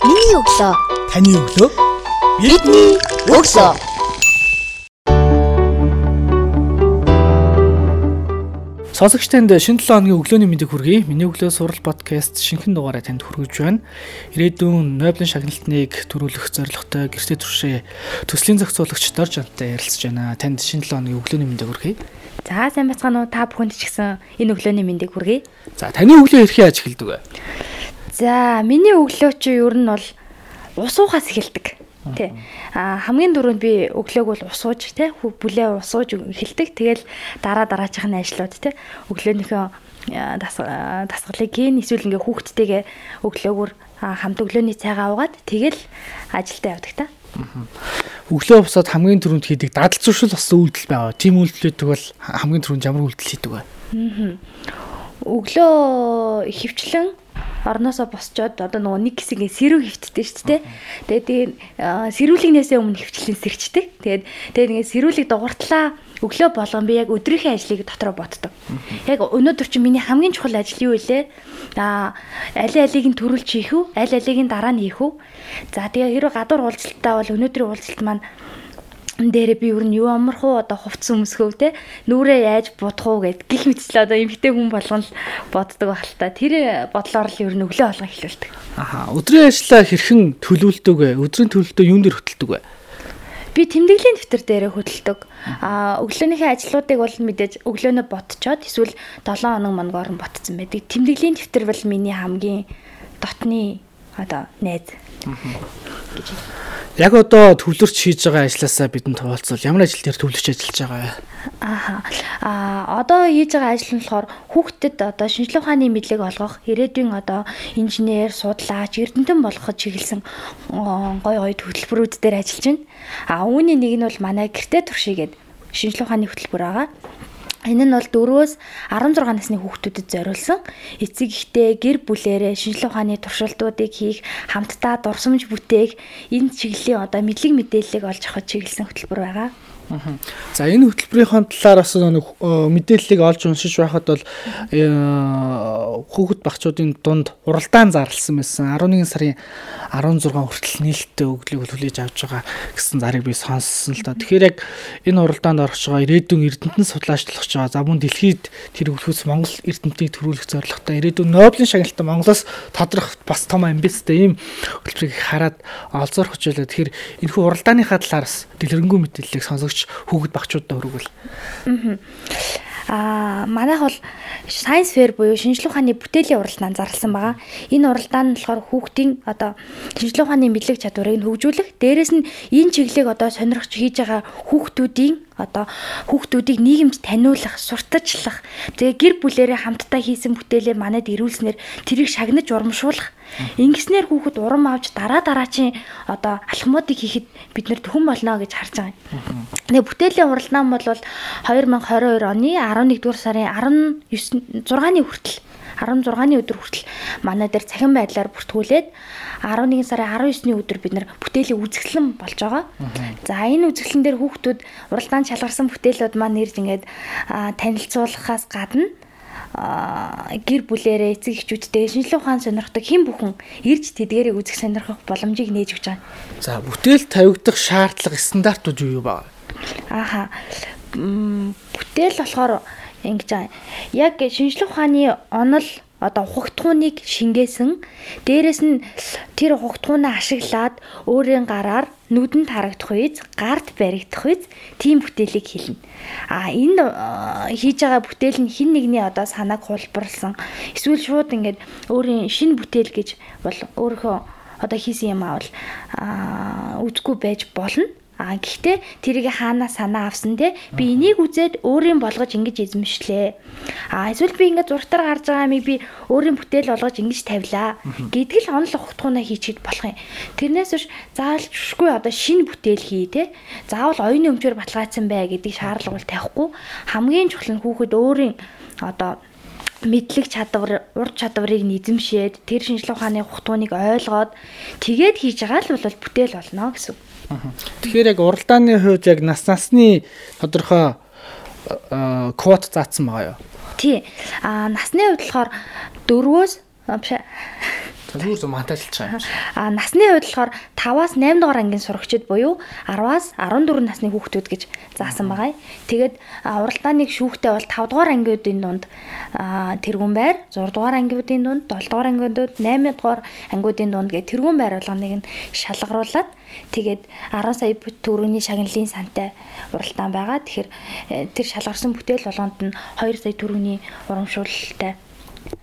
Миний өглөө. Таны өглөө. Бидний өглөө. Сонсогчтанд шинэ 7 хоногийн өглөөний мэндийг хүргэе. Миний өглөө сурал подкаст шинэхэн дугаараа танд хүргэж байна. Ирээдүйн Нобелийн шагналтныг төрүүлэх зорилготой гэртээ туршээ төслийн зохицуулагч Дорж Антай ярилцж байна. Танд шинэ 7 хоногийн өглөөний мэндийг хүргэе. За сайн байцгаана уу та бүхэнд ч гэсэн энэ өглөөний мэндийг хүргэе. За таны өглөө хэрхэн яаж эхэлдэг вэ? За миний өглөө чи ер нь бол ус уухаас эхэлдэг. Тэ. А хамгийн дөрөнд би өглөөг бол ус ууж тэ бүлээ ус ууж эхэлдэг. Тэгэл дараа дараачих нь ажлууд тэ өглөөнийхөө дасгалыг хийн эсвэл ингээ хүүхдтэйгээ өглөөгөр хамт өглөөний цайгаа уугаад тэгэл ажилдаа явдаг та. Өглөө босоод хамгийн түрүүнд хийдэг дадал зуршил бас үйлдэл байгаа. Тим үйлдэлүүдийг бол хамгийн түрүүнд ямар үйлдэл хийдэг вэ? Өглөө хөвчлэн орноосоо босчоод одоо нөгөө нэг хэсэг сэрүү хөвтдээ шүү дээ. Тэгээд тэгээд сэрүүлэгнээсээ өмнө хөвчлэн сэрчдэг. Тэгээд тэгээд ингээд сэрүүлэг дугуйтлаа өглөө болгон би яг өдрийнхөө ажлыг дотроо боддог. Яг өнөөдөр чинь миний хамгийн чухал ажил юу вэ? Аа аль алийг нь төрүүлж хийх үү? Аль алийг нь дараа нь хийх үү? За тэгээ хэрэг гадуур уулзалтаа бол өнөөдрийн уулзалт маань дээрээ би юу юу амарх уу одоо хувцс өмсгөв те нүрээ яаж будах уу гэд гих мэтчлээ одоо эмгтэй хүн болгон л боддог байх л та тэр бодлоор л ер нь өглөө болгон эхлүүлдэг. Аха өдрийн ажлаа хэрхэн төлөвлөдөг вэ? Өдрийн төлөвлөлтөө юун дээр хөтэлдэг вэ? Би тэмдэглэлийн дэвтэр дээрээ хөтэлдэг. Аа өглөөнийхөө ажлуудыг бол мэдээж өглөөнөө ботчоод эсвэл 7 хоног мангоор нь ботсон байдаг. Тэмдэглэлийн дэвтэр бол миний хамгийн дотны одоо найз. Яг одоо төвлөрч хийж байгаа ажилласаа бидэнд хуваалцвал ямар ажил дээр төвлөрч ажиллаж байгаа вэ? Ааха. Аа одоо хийж байгаа ажил нь болохоор хүүхдэд одоо шинжилгээ ухааны мэдлэг олгох, ирээдүйн одоо инженер, судлаач, эрдэмтэн болгоход чиглэсэн гой гой хөтөлбөрүүд дээр ажиллаж байна. Аа үүний нэг нь бол манай гэртээ туршигээд шинжилгээ ухааны хөтөлбөр байгаа. Энэ нь бол 4-өөс 16 насны хүүхдүүдэд зориулсан эцэг ихтэй гэр бүлэрээ шинжилгээ ухааны туршилтуудыг хийх, хамтдаа дурсамж бүтээх, энэ чиглэлийн одоо мэдлэг мэдээллийг олж авах чиглэсэн хөтөлбөр байгаа. За энэ хөтөлбөрийн талаар бас нэг мэдээллийг олж уншиж байхад бол э, хүүхэд багчуудын дунд уралдаан зарласан байсан 11 сарын 16 хүртэл нээлттэй өглөөг хүлээж авч байгаа гэсэн зарыг би сонссон л та. Тэгэхээр яг энэ уралдаанд орж байгаа ирээдүйн эрдэмтэн судлаачлах байгаа. За мөн дэлхийд тэр өвлөхөөс Монгол эрдэмтнийг төрүүлэх зорилготой ирээдүйн Нобелийн шагналтанд Монголоос тодрох бас том амбицтай ийм хөтөлбөрийг хараад олзоор хүчээлээ. Тэгэхээр энэхүү уралдааныхаа талаараас дэлгэрэнгүй мэдээллийг сонсогч өгч хүүхэд багчуудаа өргөвөл. Аа манайх бол science fair буюу шинжилгээ ухааны бүтээлийн уралдаанд анзаарласан байгаа. Энэ уралдаан нь болохоор хүүхдийн одоо шинжилгээ ухааны мэдлэг чадварыг хөгжүүлэх, дээрэс нь энэ чиглэлийг одоо сонирхож хийж байгаа хүүхдүүдийн одоо хүүхдүүдийг нийгэмд таниулах, сурталчлах, тэгээ гэр бүлэрээ хамтдаа хийсэн бүтээлээ манад ирүүлснээр тэрийг шагнаж урамшуулах. Ингэснээр хүүхэд урам авч дараа дараачийн одоо алхмуудыг хийхэд бид нэр төхөн болно гэж харж байгаа юм. Тэгээ бүтээлийн уралдаан бол 2022 оны 11 дугаар сарын 19 6-ны хүртэл 16-ны өдөр хүртэл манай дээр цахим байдлаар бүртгүүлээд 11 сарын 19-ны өдөр бид нэр бүтээлийн үзэсгэлэн болж байгаа. За энэ үзэсгэлэн дээр хүүхдүүд уралдаанд шалгарсан бүтээлүүд маань нэрж ингээд танилцуулахаас гадна гэр бүлэрээ эцэг эхчүүдтэй шинжилгээ ухаан сонирхдаг хэн бүхэн ирж тэдгээрийг үзэх сонирхох боломжийг нээж өгч байгаа. За бүтээл тавигдах шаардлага стандартууд юу юу байна? Ааха. Бүтээл болохоор ингэж байгаа. Яг шинжилгээ ухааны онол одоо ухагтхууныг шингээсэн дээрэс нь тэр ухагтхуунаа ашиглаад өөрийн гараар нүдэнд харагдах үйс гард баригдах үйс тийм бүтээлийг хэлнэ. А энэ хийж байгаа бүтээл нь хин нэгний одоо санааг хулбарлсан эсвэл шууд ингээд өөрийн шинэ бүтээл гэж бол өөрийнхөө одоо хийсэн юм аа бол үзгүй байж болно. А гэхдээ тэрийг хаанаа санаа авсан те би энийг үзээд өөрийн болгож ингэж эзэмшлээ. А эсвэл би ингээд зургатаар гарч байгаа амиг би өөрийн бүтээл болгож ингэж тавилаа гэдэг л онол ухтгуунаа хийчихэд болох юм. Тэрнээс биш заалжгүй одоо шинэ бүтээл хий те. Заавал оюуны өмчөөр баталгаажсан бай гэдэг шаардлага бол тавихгүй. Хамгийн чухал нь хүүхэд өөрийн одоо мэдлэг чадвар, ур чадварыг нэзэмшээд тэр шинжилгээ ухааны ухтууныг ойлгоод тэгээд хийж байгаа л бол бүтээл болно гэсэн. Тэгэхээр яг уралдааны хувьд яг нас насны тодорхой код заасан байгаа юу? Тий. А насны хувьд болохоор 4-өөс Зүгээр зөв мантайлж байгаа юм. А насны хувьд болохоор 5-аас 8 дугаар ангийн сурагчид буюу 10-аас 14 насны хүүхдүүд гэж заасан байгаа. Тэгээд уралдааныг шүүхтэй бол 5 дугаар ангиудын дунд тэргүүн байр, 6 дугаар ангиудын дунд, 7 дугаар ангиудад, 8 дугаар ангиудын дунд гэх тэргүүн байр болгоныг нь шалгаруулад тэгээд 10 сая төгрөгийн шагналын сантай уралдаан байгаа. Тэгэхээр э, тэр шалгарсан бүтээл болгонд нь 2 сая төгрөгийн урамшуулалтай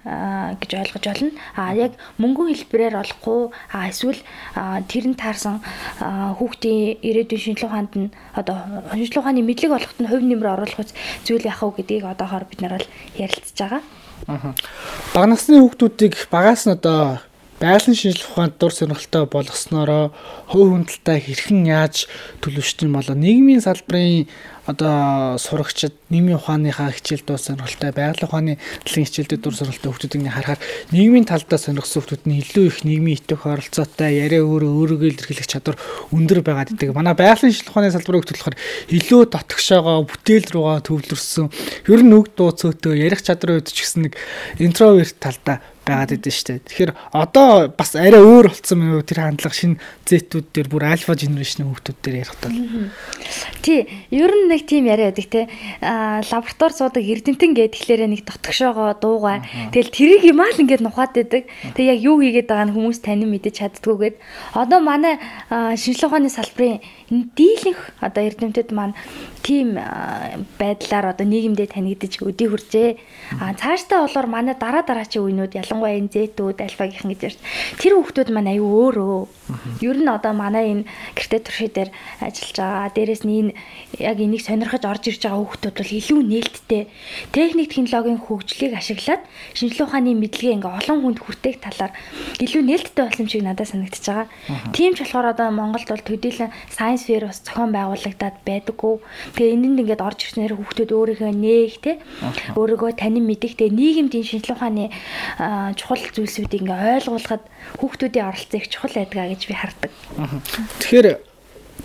гэж ойлгож байна. А яг мөнгөн хэлбэрээр олохгүй эсвэл тэр нь таарсан хүүхдийн ирээдүйн шинжилгээ ухаанд нь одоо шинжилгээ ухааны мэдлэг олоход нь хувь нэмэр оруулах зүйл яах вэ гэдгийг одоохоор бид нар бол ярилцж байгаа. Аа. Бага насны хүүхдүүдийг багаас нь одоо байгалийн шинжилгээ ухаанд дур сонирхолтой болгоснороо хувь хүндэлтэй хэрхэн яаж төлөвшдөг юм болоо нийгмийн салбарын одоо сурагчид нийгмийн ухааныхаа хичээл дур сонирхолтой байгалийн ухааны талын хичээлдүүд дур сонирхолтой хүмүүсийг харахаар нийгмийн талдаа сонирхсан хүмүүс нь илүү их нийгмийн итэх оролцоотой яриа өөрөө өөрийгөө илэрхийлэх чадвар өндөр байгаад идэг. Манай байгалийн шинжилгээ ухааны салбарыг хөтлөхөөр илүү дотгошоогоо бүтээл рүүгээ төвлөрсөн ер нь үг дуу цөөтөө ярих чадрын үед ч гэсэн нэг интроверт талдаа байгаад идэв штэ. Тэгэхээр одоо бас арай өөр болцсон юм уу тэр хандлага шинэ зэтүүд дээр бүр альфа генерашны хүүхдүүд дээр ярих тал. Тий, ер нь нэг тийм яриа байдаг те. Аа лаборатори суудаг эрдэмтэн гээд тэгэхээр нэг дотгошоогоо дуугаа. Тэгэл тэрийг юмаа л ингээд нухаад байдаг. Тэг яг юу хийгээд байгаа нь хүмүүс танин мэдэж чаддгүйгээд одоо манай шинжилгээ ухааны салбарын дийлэнх одоо эрдэмтэд маань тийм байдлаар одоо нийгэмдээ танигдаж өдий хүрчээ. А цаашдаа болоор манай дараа дараачийн үеинүүд ялангуяа энэ зэтүүд альфагийнхан гэж ярьж тэр хүүхдүүд маань аюу өөрөө. Ер нь одоо манай энэ гэрте туршид дээр ажиллаж байгаа. Дээрээс нь энэ яг энийг сонирхож орж ирж байгаа хүүхдүүд бол илүү нээлттэй техник технологийн хөгжлийг ашиглаад шинжилгээ ухааны мэдлэгээ ингээ олон хүнд хүртээх талаар илүү нээлттэй болсон шиг надад санагдчихж байгаа. Тийм ч болохоор одоо Монголд бол төдийлөн science fair бас зохион байгуулагдаад байдаггүй. Тэгээ энэнд ингээд орж ирснээр хүүхдүүд өөрийнхөө нээх те өөрийгөө танин мэдэх те нийгэмд энэ шинжилгээ ухааны чухал зүйлсүүдийг ингээ ойлгуулахад хүүхдүүдийн оролцоо их чухал байдгаа гэж би хардаг. Тэгэхээр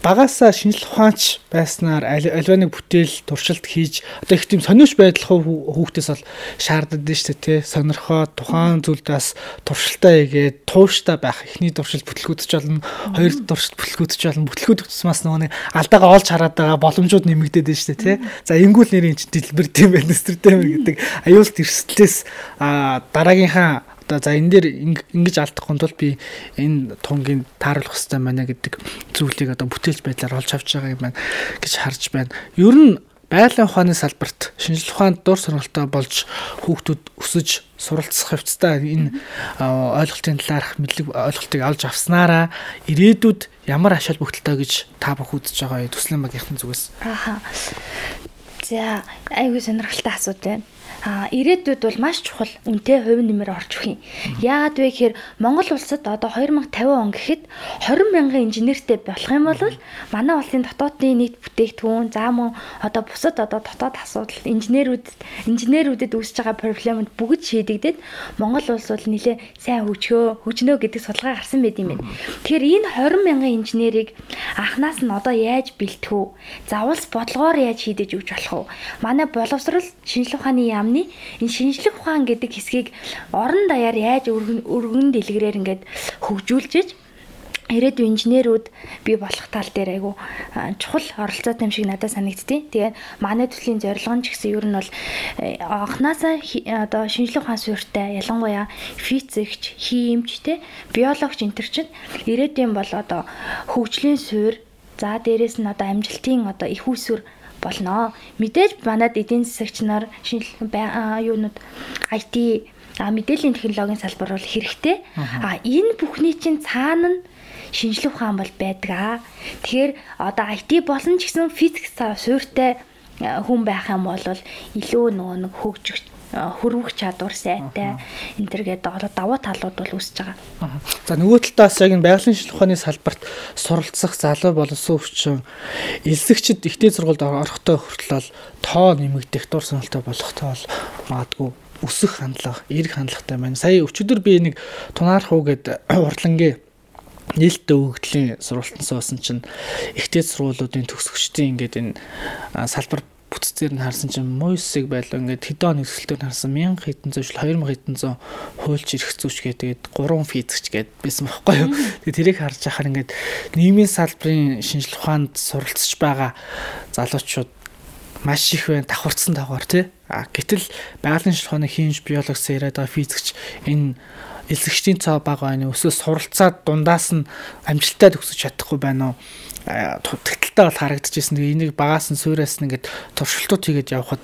багасаа шинжлэх ухаанч байснаар альва нэг бүтээл туршилт хийж одоо их тийм сониуш байдал хүүхдээс бол шаарддаг нь шүү дээ тий. Сонирхоо тухайн зүйлдээс туршилтаа хийгээд тууштай байх. Эхний туршилт бүтлгүүдч болно хоёр туршилт бүтлгүүдч болно. Бүтлгүүд тусмаас нөгөө нэг алдаагаа олж хараад байгаа боломжууд нэмэгдээд байна шүү дээ тий. За ингүүл нэрийн дэлбэр тийм байна нэстертэй гэдэг аюулт эрсдлээс дараагийнхаа одоо за энэ дээр ингэж алдахгүй тул би энэ тунгийн тааруулах хэрэгтэй байна гэдэг зүйлийг одоо бүтээлч байдлаар олж авч байгаа юм байна гэж харж байна. Ер нь байгалийн ухааны салбарт шинжилгээ ухаанд дур сонирхолтой болж хүүхдүүд өсөж суралцах хвцтай энэ ойлголтын талаарх мэдлэг ойлголтыг авч авснараа ирээдүйд ямар ашаал бүгдэлтэй гэж та бүх үзэж байгаа төслийн багийнхан зүгээс. Аа. За айгүй сонирхолтой асуулт байна а ирээдүйд бол маш чухал үнэтэй хувь нэмэр орж өгөх юм. Яагаад вэ гэхээр Монгол улсад одоо 2050 он гэхэд 20 мянган инженертэй болох юм бол манай улсын дотоодын нийт бүтээгдэхүүн за мөн одоо бусад одоо дотоод асуудал инженерүүд инженерүүдэд үүсэж байгаа проблемд бүгд шийдэгдээд Монгол улс бол нэлээ сайн хөгжөө хөгжнөө гэдэг судалгаа гарсан байт юм байна. Тэгэхээр энэ 20 мянган инженерийг анханаас нь одоо яаж бэлтэх вэ? Завулс бодлогоор яаж шийдэж өгч болох вэ? Манай боловсрал шинжилгээ ухааны яам амны энэ шинжлэх ухаан гэдэг хэсгийг орон даяар яаж өргөн дэлгэрээр ингээд хөгжүүлж ирээдүйн инженерүүд бий болох тал дээр айгу чухал оролцоотой юм шиг надад санагдтыг. Тэгээд манай төслийн зорилго нь ч гэсэн ер нь бол э, анханасаа одоо шинжлэх ухаан суурьтай ялангуяа физикч, химч те биологч энэ төр чинь ирээдүйн бол одоо хөгжлийн суурь за дээрэс нь одоо амжилтын одоо их усүр болно. Мэдээж манад эдийн засагч нар шинжилгээ юунууд IT а мэдээллийн технологийн салбар бол хэрэгтэй. А энэ бүхний чинь цаана нь шинжлэх ухаан бол байдаг аа. Тэгэхээр одоо IT болон ч гэсэн физикс суурьтай хүн байх юм бол илүү нөгөө нэг хөгжих хөрвөх чадвар сайтай энэ төргээд давуу талууд бол үүсэж байгаа. За нөгөө талаас яг энэ байгалийн шинжилгээ ухааны салбарт суралцах залуу боловсон өвчин элсэгчд ихтэй сургуульд орохдоо хүртэл тоо нэмэгдэх дур сонирхолтой болохтой бол магадгүй өсөх хандлага, эерэг хандлагатай байна. Сая өчигдөр би нэг тунаарах уу гэд урдлангийн нээлттэй өгөгдлийн сургалтанд суусан чинь ихтэй сургуулиудын төгсөгчдийн ингээд энэ салбар бүтцээр нь харсан чинь Мойсыг байлаа ингээд хэдэн өсөлтөөр харсан 1000 хэдэн зуушил 2000 хэдэн зуун хуульч ирэх зүүч гэдэг 3 физикч гэдэг байсан байхгүй юу. Тэгээ тэрийг харж байхаар ингээд нийгмийн салбарын шинжилгээ ухаанд суралцж байгаа залуучууд маш их байна давхарцсан давхар тий. А гэтэл байгалийн шилхооны химж биологч яриад байгаа физикч энэ эзэгчдийн цаа бага байна. Өсөөс суралцаад дундаас нь амжилттай төгсөж чадахгүй байна уу? Тэгтэлтэй бол харагдчихсэн. Тэгээ энийг багаас нь суураас нь ингээд туршилтууд хийгээд явхад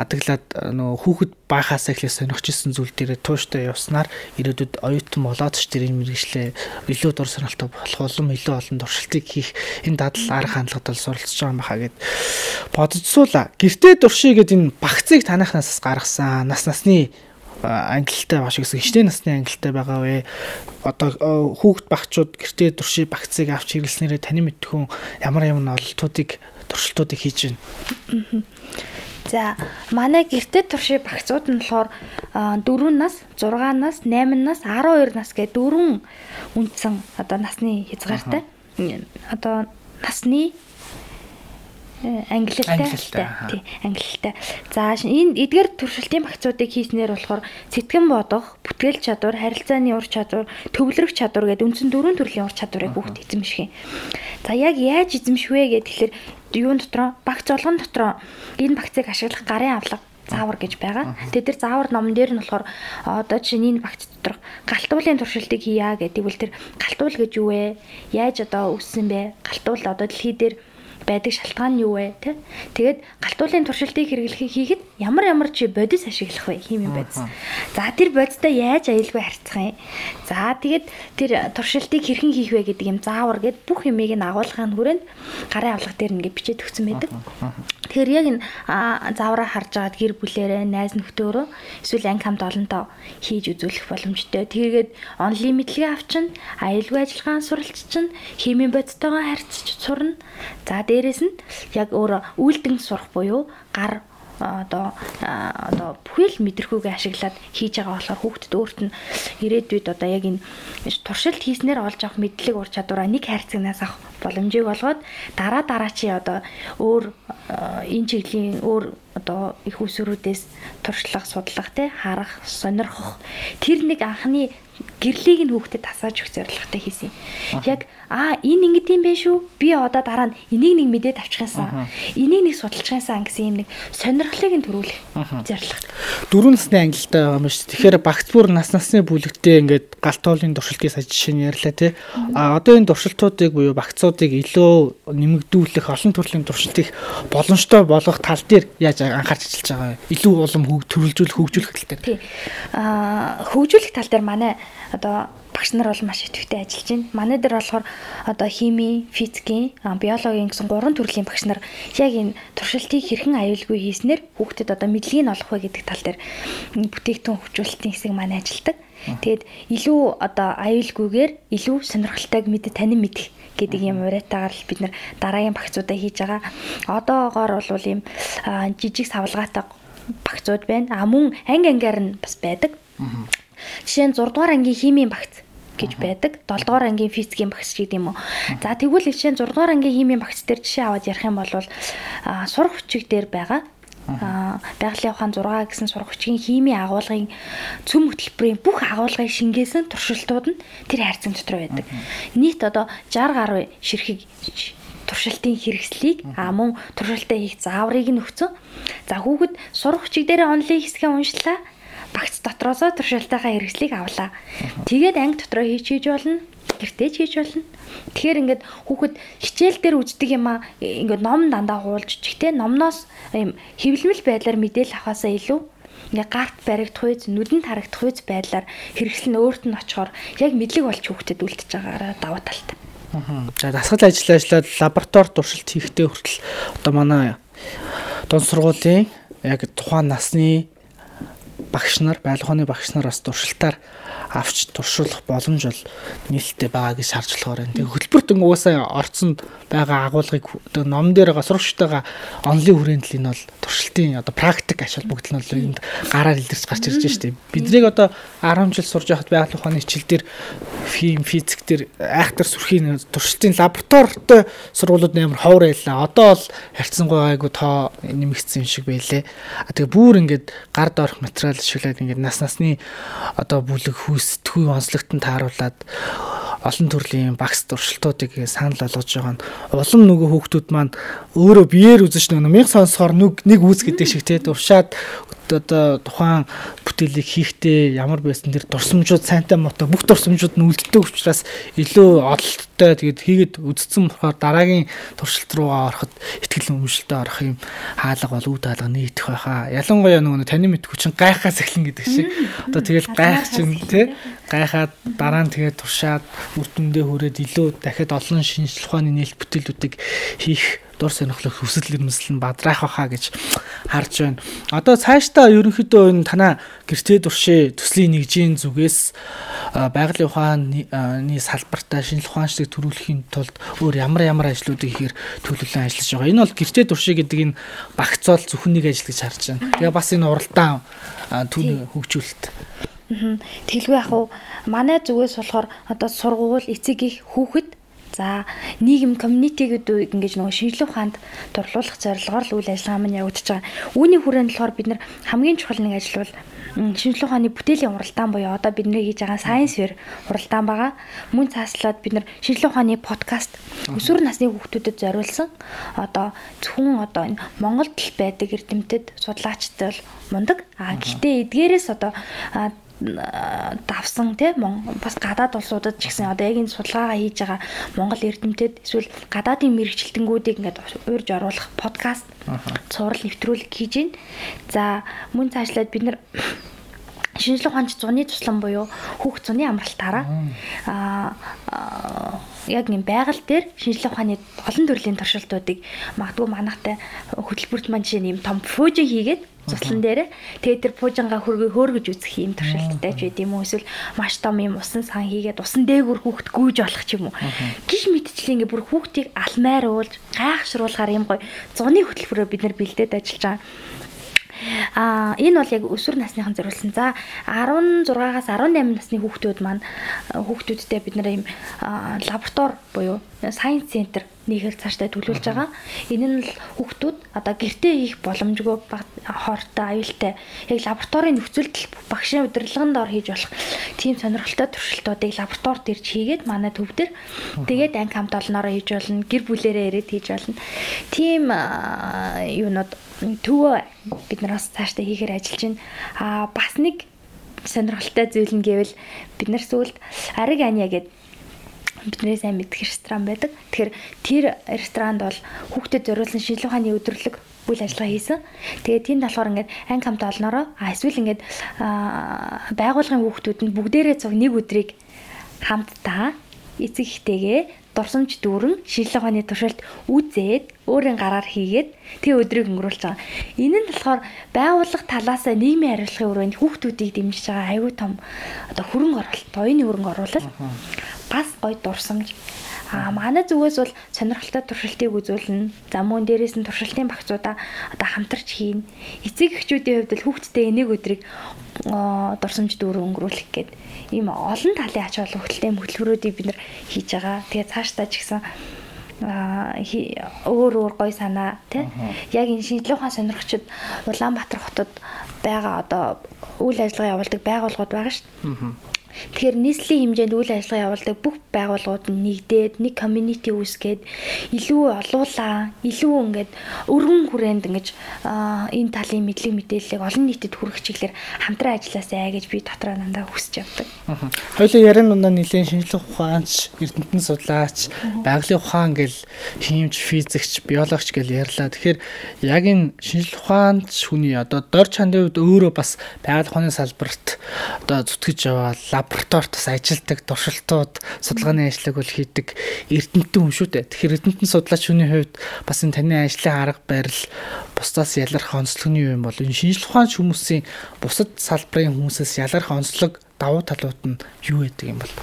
адаглаад нөгөө хүүхэд байхаас эхлээ сонирхчихсэн зүйл дээрээ тууштай явснаар ирээдүйд оюутан болоод ч тэрийн мэрэгчлээ илүү дур сонирхолтой болох улам илүү олон туршилтыг хийх энэ дадал арга хандлагад бол суралцж байгаа юм баха гэд бодцсуула. Гэртээ дурший гэд энэ багцыг танахнаас гаргасан нас насны ангилалтай багш гэсэн хичнээн насны ангилалтай байгаа вэ? Одоо хүүхэд багчууд гэртээ турший багцыг авч хэрэглэснээрээ таны мэдхүн ямар ямар ололтуудыг туршилтуудыг хийж байна. За манай гэртээ турший багцууд нь болохоор 4 нас, 6 нас, 8 нас, 12 нас гэдэг дөрвөн үндсэн одоо насны хязгаартай. Одоо насны англилтай тий англилтай. За энэ эдгээр туршилтын багцуудыг хийснээр болохоор сэтгэн бодох, бүтгэл чадвар, харилцааны ур чадвар, төвлөрөх чадвар гэдэг үндсэн дөрвөн төрлийн ур чадварыг бүгд эзэмших юм. За яг яаж эзэмшвэ гэдэг тэгэхээр юун дотроо багц олгон дотроо энэ багцыг ашиглах гарын авлага заавар гэж байгаа. Тэд нар заавар номон дээр нь болохоор одоо энэ багц дотор галтуулын туршилтыг хийя гэдэг үл тэр галтуул гэж юу вэ? Яаж одоо үссэн бэ? Галтуул одоо дэлхий дээр байдаг шалтгаан нь юу вэ тэ? Тэгээд галтуулын туршилтыг хэрэглэхийг хийхэд ямар ямар чи бодис ашиглах вэ? Химийн бодис? За тэр бодистой яаж аюулгүй харьцах юм? За тэгээд тэр туршилтыг хэрхэн хийх вэ гэдэг юм заавар гэд бүх юмыг нь агуулгын хүрээнд гарын авлага дээр ингээд бичээд өгсөн байдаг. Тэгэхээр яг энэ заавраа харж агаад гэр бүлээрээ найз нөхдөөрөө эсвэл анги хамт олонтоо хийж үзүүлэх боломжтой. Тэгээд онлайн мэдлэгээ авчин аюулгүй ажиллагаан суралц чинь химийн бодистойгоо харьцаж сурна. За дээрэс нь яг өөр үйлдэн сурах буюу гар одоо одоо бүхэл мэдрэхүйгээ ашиглаад хийж байгаа болохоор хүүхдэд өөрт нь ирээдүйд одоо яг энэ туршилт хийснээр олж авах мэдлэг ур чадвараа нэг хайрцагнаас авах боломжийг олгоод дараа дараа чи одоо өөр энэ чиглийн өөр одоо их усрүүдээс туршлага судлах те харах сонирхох тэр нэг анхны гэрлийг нь хүүхдэд тасааж өгөх зорилготой хийсэн. Яг аа энэ ингэдэм юм бэ шүү. Би одоо дараа нь энийг нэг мэдээд авчих юмсан. Энийг нэг судалж юмсан гэсэн юм нэг сонирхлыг нь төрүүлэх зорилго. Дөрөв насны ангилалтай байгаа юм шүү. Тэгэхээр багц бүр нас насны бүлэгтээ ингээд галт тоолын туршилтын сая жишээ нь ярьлаа тий. А одоо энэ туршилтуудыг буюу багцуудыг илүү нэмэгдүүлэх олон төрлийн туршилтыг боломжтой болгох тал дээр яаж анхаарч ажиллаж байгаа вэ? Илүү улам төрөлжүүлэх хөгжүүлэх тал дээр. Тий. А хөгжүүлэх тал дээр манай одоо багш нар бол маш идэвхтэй ажиллаж байна. Манай дээр болохоор одоо хими, физикийн, биологийн гэсэн гурван төрлийн багш нар яг энэ туршилтыг хэрхэн аюулгүй хийснээр хүүхдэд одоо мэдлэгийг олох вэ гэдэг тал дээр бүтээгдэхүүн хөгжүүлэлтийн хэсэг манай ажилдаг. Тэгээд илүү одоо аюулгүйгээр илүү сонирхолтойг мэдээ танин мэдэх гэдэг юм уриатаагаар л бид нар дараагийн багцуудаа хийж байгаа. Одоогоор бол ийм жижиг савлгаатай багцууд байна. А мөн анги ангиар нь бас байдаг. Жишээ нь 6 дугаар ангийн химийн багц гэж байдаг. 7 дугаар ангийн физикийн багц гэдэг юм уу. За тэгвэл жишээ нь 6 дугаар ангийн химийн багц дээр жишээ аваад ярих юм бол сурах хүчиг дээр байгаа байгалийн ухаан 6 гэсэн сурах хүчгийн химийн агуулгын цөм хөтөлбөрийн бүх агуулгыг шингээсэн туршилтууд нь тэр хайрцаг дотор байдаг. Нийт одоо 60 гаруй ширхэг туршилтын хэрэгслийг а мөн туршилтаа хийх зааврыг нь өгсөн. За хүүхэд сурах хүчиг дээр онлын хэсгээ уншлаа багц дотроосоо туршилтынхаа хэрэгслийг авлаа. Тэгээд анги дотроо хийж хийж болно. Гэртээ хийж болно. Тэгэхээр ингээд хүүхэд хичээл дээр үздэг юм а ингээд ном дандаа хуулж чихтэй номноос юм хэвлэмэл байдлаар мэдээлэл авахаасаа илүү ингээ гарт баригдах үйс нүдэнд харагдах үйс байдлаар хэрэгсэл нь өөрт нь очихоор яг мэдлэг болж хүүхдэд үлдчихэж байгаараа даваа талтай. За дасгал ажил ажиллаад лаборатори туршилт хийхдээ хүртэл одоо манай дунд сургуулийн яг тухайн насны багш нар, байлгооны багш нар бас туршилтаар авч туршуулах боломж бол нээлттэй байгаа гэж харж болохоор. Тэгээ хөтөлбөрт угаасаа орцсонд байгаа агуулгыг одоо ном дээр сурагчтайгаа онлын хүрээндл энэ бол туршилтын одоо практик ач холбогдол нь бол энд гараар илэрч гарч ирж байна шүү дээ. Биднийг одоо 10 жил сурж байхад байгаль ухааны хичээл дээр физик физик дээр айхтар сүрхийн туршилтын лабораторитой сургуулиуд амар ховор байлаа. Одоо бол харьцангуй айгу тоо нэмэгдсэн юм шиг байлээ. Тэгээ бүр ингээд гар доорх материал ашиглаад ингээд нас насны одоо бүлэг хүүс тхүү онцлогтон тааруулаад олон төрлийн багц туршилтуудыг санал болгож байгаа нь улам нөгөө хүүхдүүд маань өөрөө биеэр үзэж нөгөө мянга сонсохоор нэг үүс гэдэг шиг те туршаад одоо тухайн бүтээлийг хийхдээ ямар байсан тэр дурсамжууд сайнтай мото бүх дурсамжууд нь үлддэг учраас илүү ололттой тэгээд хийгээд үдцсэн болохоор дараагийн туршилт руугаа ороход ихтгэл өмжилтөд орох юм хаалга бол үд хаалга нийтэх байхаа. Ялангуяа нөгөө таны мэдгүй чинь гайхаас эхлэн гэдэг шиг. Одоо тэгэл гайх чинь тий гайхаад дараа нь тэгээд туршаад үр дүндээ хүрээд илүү дахиад олон шинжлэх ухааны нээлт бүтээлүүдийг хийх дур сонирхлох хүсэл эрмэлзэл нь бадраах байхаа гэж харж байна. Одоо цаашдаа ерөнхийдөө энэ танаа гэртээ туршээ төслийн нэгжийн зүгээс байгалийн ухааны салбартаа шинжлэх ухаанчлыг төрүүлэхийн тулд өөр ямар ямар ажлуудыг ихээр төлөвлөн ажиллаж байгаа. Энэ бол гэртээ туршээ гэдэг энэ багцоол зөвхөн нэг ажил гэж харж байна. Тэгээ бас энэ уралдаан түүний хөгжүүлэлт Тэглгүй яг уу манай зүгээс болохоор одоо сургууль эцэг их хүүхэд За нийгэм комьюнитигүүд ингэж нөгөө шинжилгээ ухаанд дурлуулах зорилгоор л үйл ажиллагаа маань явагдаж байгаа. Үүний хүрээнд болохоор бид нар хамгийн чухал нэг ажил бол шинжилгээ ухааны бүтээлийн уралдаан буюу одоо бидний хийж байгаа Science Fair уралдаан байгаа. Мөн цааслаад бид нар шинжилгээ ухааны подкаст өсвөр насны хүүхдүүдэд зориулсан одоо зөвхөн одоо энэ Монголд л байдаг эрдэмтэд судлаачтай бол мундаг. А гэхдээ эдгээрээс одоо давсан тийм бас гадаад улсуудад ч гэсэн одоо яг энэ судалгаагаа хийж байгаа Монгол эрдэмтэд эсвэл гадаадын мэрэгчлэлтэнгүүдийг ингээд уурж оруулах подкаст цуврал нэвтрүүлэг хийж байна. За мөн цаашлаад бид нар шинжлэх ухаанч зуны туслан буюу хүүхд зуны амралтаараа. Аа яг юм байгаль дээр шинжлэх ухааны олон төрлийн туршилтуудыг магадгүй манахтай хөтөлбөрт маань жишээ нь юм том фужин хийгээд цуслан дээр тэгээд тэр пуужингаа хөргөө хөөргөж үзэх юм туршилттай ч байд юм уу эсвэл маш том юм усан сан хийгээд усан дээгүр хүүхд гүйж болох ч юм уу. Гих мэдчлээ ингээ бүр хүүхдийг алмаар уулж гайхшруулахаар юм гоё зуны хөтөлбөрөөр бид нар бэлдээд ажиллаж байгаа. А энэ бол яг өсвөр насныхан зориулсан. За 16-аас 18 насны хүүхдүүд маань хүүхдүүдтэй бид нэр ийм лаборатори буюу science center нэгээр цаашдаа төлөвлөж байгаа. Энэ нь л хүүхдүүд одоо гэртээ хийх боломжгүй хоортой аюултай яг лабораторийн нөхцөлд багшийн удирдлаганд ор хийж болох тийм сонирхолтой туршилтуудыг лаборатори дээр хийгээд манай төв дээр тэгээд анги хамт олноороо хийж болно, гэр бүлэрээ ирээд хийж болно. Тийм юунууд төвөө бид нар бас цаашдаа хийхээр ажиллаж байна. Аа бас нэг сонирхолтой зүйл нь гэвэл бид нар сүүлд Ариг Аня гэдэг бидний сайн мэддэг ресторан байдаг. Тэгэхээр тэр ресторанд бол хүүхдэд зориулсан шинжилгээ ухааны өдрлөг үйл ажиллагаа хийсэн. Тэгээд тэнд болохоор ингээд анги хамт олноороо а эсвэл ингээд байгуулгын хүүхдүүд нь бүгдээрээ цуг нэг өдрийг хамтдаа эцэг ихтэйгээ дурсамж дүүрэн шинжилгээ ухааны туршилт үзээд өөрийн гараар хийгээд тэг өдрийг өнгөрүүлж байгаа. Энэ нь болохоор байгууллага талаасаа нийгмийн хариуцлагын өрөөнд хүүхдүүдийг дэмжиж байгаа аюу тум одоо хөрөнгө оруулалт, оюуны хөрөнгө оруулалт бас гоё дурсамж А манай зүгээс бол сонирхолтой туршилтыг үзүүлнэ. За мөн дээрээс нь туршилтын багцуудаа одоо хамтарч хийн. Эцэг эхчүүдийн хувьд л хүүхдтэй энийг өдрийг дурсамж дүүрэн өнгөрүүлэх гээд ийм олон талын ач холбогдолтой хөтөлбөрүүдийг бид нар хийж байгаа. Тэгээ цаашдаа ч гэсэн өөр өөр гой санаа тий яг энэ шинжлэх ухаан сонирхчид Улаанбаатар хотод байгаа одоо үйл ажиллагаа явуулдаг байгууллагууд байгаа шүү Тэгэхээр нийслэлийн хэмжээнд үйл ажиллагаа явуулдаг бүх байгууллагууд нь нэгдээд нэг community үүсгээд илүү олуулаа, илүү ингээд өргөн хүрээнд ингэж энэ талын мэдлэг мэдээллийг олон нийтэд хүргэх чиглэлээр хамтран ажилласаа гэж би дотроо дандаа хүсэж явдаг. Хоёулаа ярин дундаа нэлийн шинжлэх ухаанч, эрдэмтэн судлаач, байгалийн ухаан гэл химч, физикч, биологч гэл ярьлаа. Тэгэхээр яг энэ шинжлэх ухаанч хүний одоо дор чандын үед өөрөө бас байгаль ухааны салбарт одоо зүтгэж яваа лабораторид бас ажилдаг туршилтууд судалгааны ажлыг бол хийдэг эрдэмтэн хүн шүү дээ. Тэгэхээр эрдэмтэн судлаач хүний хувьд бас энэ таны ажлын арга барил бусдаас ялгарх онцлогны юм бол энэ шинжлэх ухаанч хүмүүсийн бусад салбарын хүмүүсээс ялгарх онцлог давуу талууд нь юу байдаг юм бол?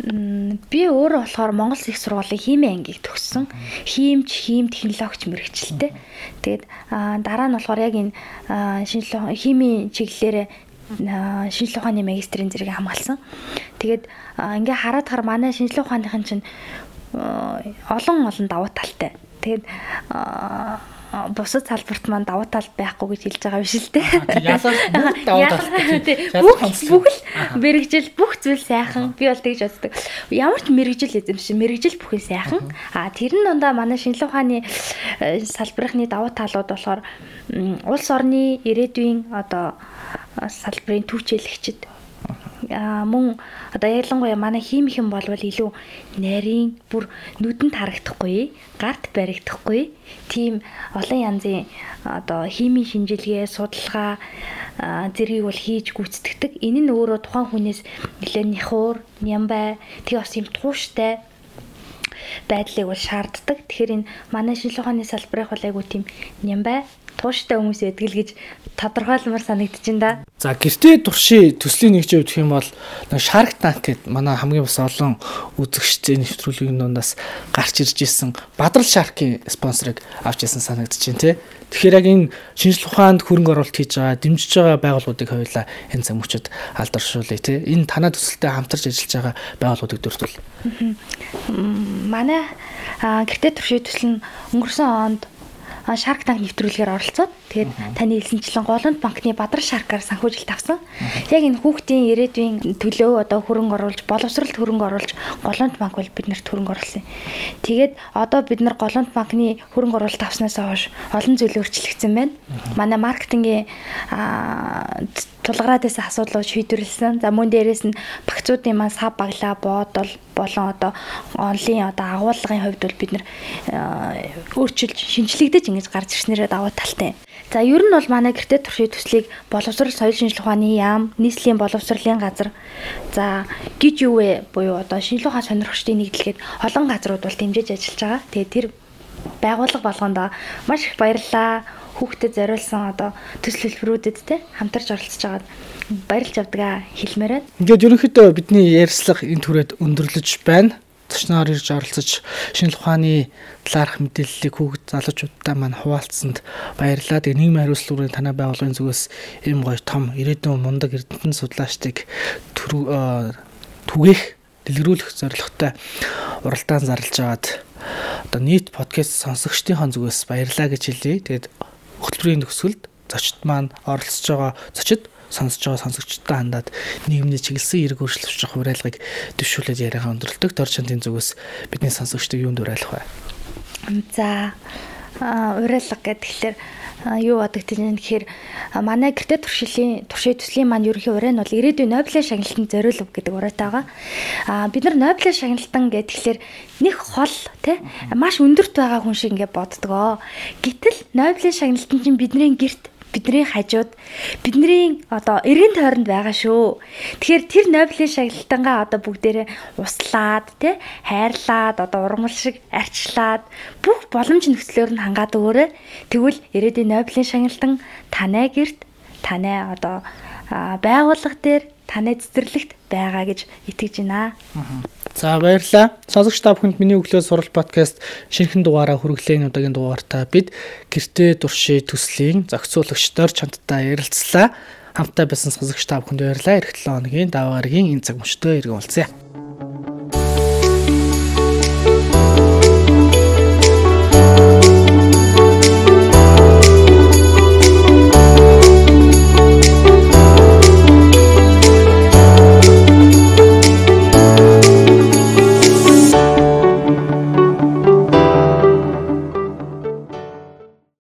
Би өөрөө болохоор Монгол их сургуулийн химийн ангийг төгссөн. Химч, хим технологич мэрэгчлээ. Тэгээд дараа нь болохоор яг энэ шинжлэх химийн чиглэлээр шинжлэх ухааны магистрийн зэрэг хамгаалсан. Тэгээд ингээ хараад хар манай шинжлэх ухааныхын чинь олон олон давуу талтай. Тэгээд бусад салбарт маань давуу тал байхгүй гэж хэлж байгаа биш л дээ. Ялал давуу талтай. Бүх бүх л мэрэгжил бүх зүйл сайхан. Би бол тэгж боддог. Ямар ч мэрэгжил эзэмшин мэрэгжил бүхэн сайхан. А тэр нь дундаа манай шинжилгээ ухааны э, салбарынхны давуу талууд болохоор улс орны ирээдүйн одоо салбарын түүчэлэгчд мөн одоо ялангуяа манай хиймхэн болвол илүү нарийн бүр нүдэнд харагдахгүй, гарт баригдахгүй тийм олон янзын одоо химийн шинжилгээ, судалгаа зэргийг бол хийж гүйцэтгэдэг. Энэ нь өөрөө тухайн хүнээс нэлээд нэхуур, нямбай, тэг бас юм тууштай байдлыг бол шаарддаг. Тэгэхээр энэ манай шинжилгээ ухааны салбарыг бол айгу тийм нямбай тууштай хүмүүс байдаг л гэж тодорхойлмор байна да. За гэртээ турши төслийн нэгж явах юм бол Shark Tank гэд манай хамгийн бас олон үзэгчдийн нэвтрүүлгийн дундаас гарч ирж исэн Бадрал Shark-ийн спонсорыг авч исэн байна тий. Тэгэхээр яг энэ шинжлэх ухаанд хөрөнгө оруулалт хийж байгаа, дэмжиж байгаа байгууллагуудыг хоёулаа энэ замчууд алдаршуулъя тий. Энэ танаа төсөлтэй хамтарч ажиллаж байгаа байгууллагуудыг дурдвал. Манай гэртээ турши төсөл нь өнгөрсөн онд Shark Tank нэвтрүүлгээр оролцоод тэгээд таны хэлсэнчлэн голонд банкны Бадар Shark-аар санхүүжилт авсан. Яг энэ хүүхдийн ирээдүйн төлөө одоо хөрөнгө оруулж, боловсролд хөрөнгө оруулж голонд банк бол биднэрт хөрөнгө оруулсан. Тэгээд одоо бид нар голонд банкны хөрөнгө оруулалт авснаас хойш олон зүйл өөрчлөгдсөн байна. Манай маркетингийн тулгараад байсан асуудлууд шийдвэрлсэн. За мөн дээрээс нь багцуудын маань сав баглаа боодол болон одоо онлын одоо агуулгын хувьд бол бид нэр өөрчилж шинжлэгдэж ингэж гарч ирснээрээ даваа талтай. За ер нь бол манай гэртээ туршийн төслийг боловсрол соёл шинжилгээ ухааны яам, нийслэлийн боловсролын газар за гэж юу вэ буюу одоо шинжилгээ ухаан сонирхчдын нэгдлгээд олон газрууд бол дэмжиж ажиллаж байгаа. Тэгээ тэр байгууллага болгондоо маш их баярлалаа хүүхдэд зориулсан одоо төсөл хэлбэрүүдэд те хамтарч оролцож байгаад баярлж авдгаа хэлмээрээ. Ингээд ерөнхийдөө бидний ярьцлага энэ түрээд өндөрлөж байна. Тушнаар ирж оролцож шинжлэх ухааны талаарх мэдээллийг хүүхд залуучуудаа маань хуваалцсанд баярлалаа. Тэгээ нийгмийн хариуцлагын танай байгууллагын зүгээс ийм гоё том ирээдүйн мундаг эрдэнтэн судлаачдыг түгээх дэлгэрүүлэх зорилготой уралдаан зарлж агаад одоо нийт подкаст сонсогчдын зүгээс баярлалаа гэж хэлье. Тэгээд хөтөлбөрийн төгсгөлд зочид маань оролцож байгаа зочид сонсож байгаа сонсогчдод хандаад нийгмийн чиглэсэн эрг өөрчлөлт хураалгыг дэвшүүлээд яриагаа өндөрлөдөг дор чандын зүгээс бидний сонсогчдыг юунд уриалах вэ? За уриалга гэдэг тэгэхээр юу бодог тийм тэгэхээр манай гэрте туршилийн туршийн төслийн маань ерөнхий урай нь бол ирээдүйн Нобелийн шагналтанд зориулв гэдэг урайтай байгаа. А бид нар Нобелийн шагналтан гэхэлэр нэг хол тий маш өндөрт байгаа хүн шиг ингээд боддгоо. Гэтэл Нобелийн шагналтан чинь бидний гэрт бидний хажууд бидний одоо эргэн тойронд байгаа шүү. Тэгэхээр тэр Нобелийн шагналтангаа одоо бүгдээрээ услаад тий хайрлаад одоо ургамал шиг арчлаад бүх боломж нөхцлөөр нь хангаад өгөөрэй. Тэгвэл ирээдүйн Нобелийн шагналтан танай гэрт танай одоо байгууллага дээр танай цэцэрлэгт байгаа гэж итгэж байна. За баярлалаа. Сонсогч та бүхэнд миний өглөө сурал подкаст шинэхэн дугаараа хүргэлээ. Энэ удаагийн дугаартаа бид гэртээ турши төслийн зохицуулагч дор чамдтай ярилцлаа. Хамтдаа байсан сонсогч та бүхэнд баярлалаа. Эх 7 хоногийн даваа гарагийн энэ цаг мөчтөө иргэн уулзъя.